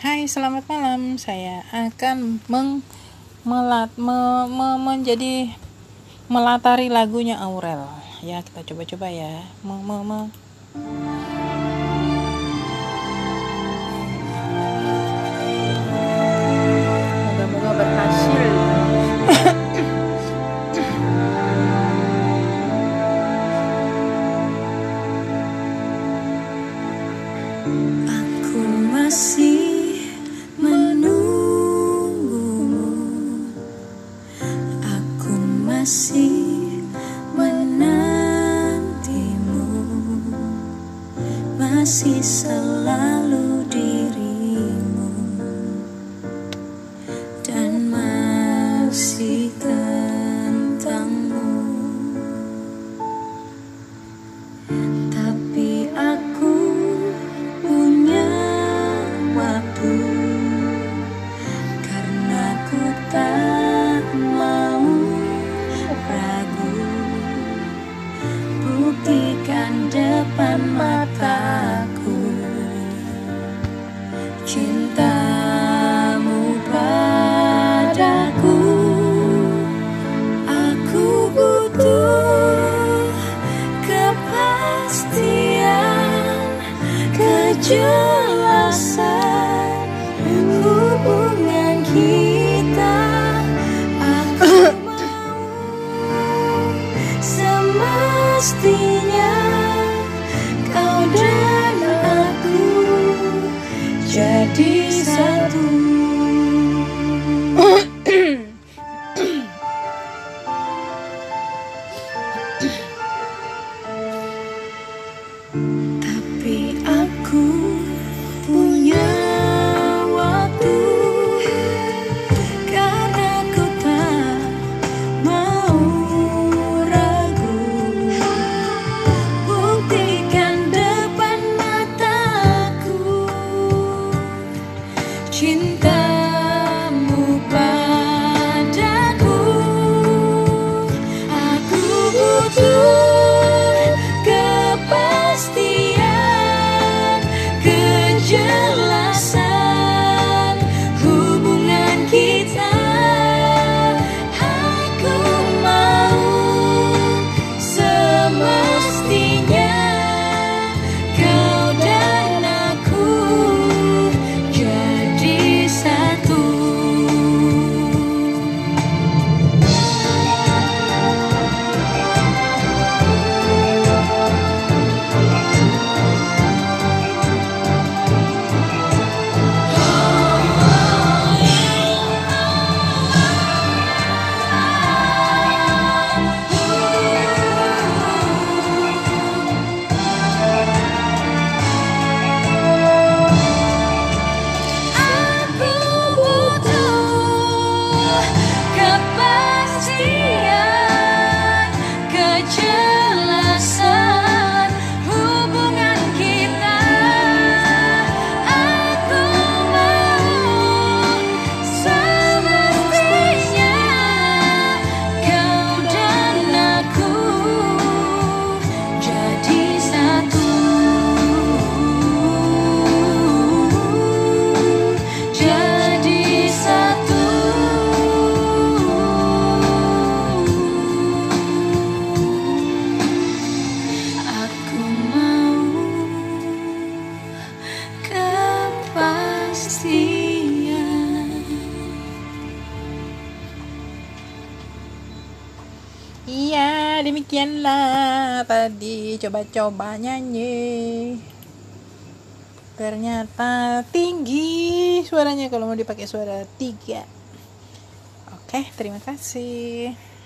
Hai, selamat malam. Saya akan meng melat me, me, menjadi melatari lagunya Aurel. Ya, kita coba-coba ya. Me, me, me. Menantimu. Masih selalu kejelasan hubungan kita. Aku mau semestinya kau dan aku jadi satu Iya, demikianlah tadi coba-coba nyanyi. Ternyata tinggi suaranya kalau mau dipakai suara tiga. Oke, terima kasih.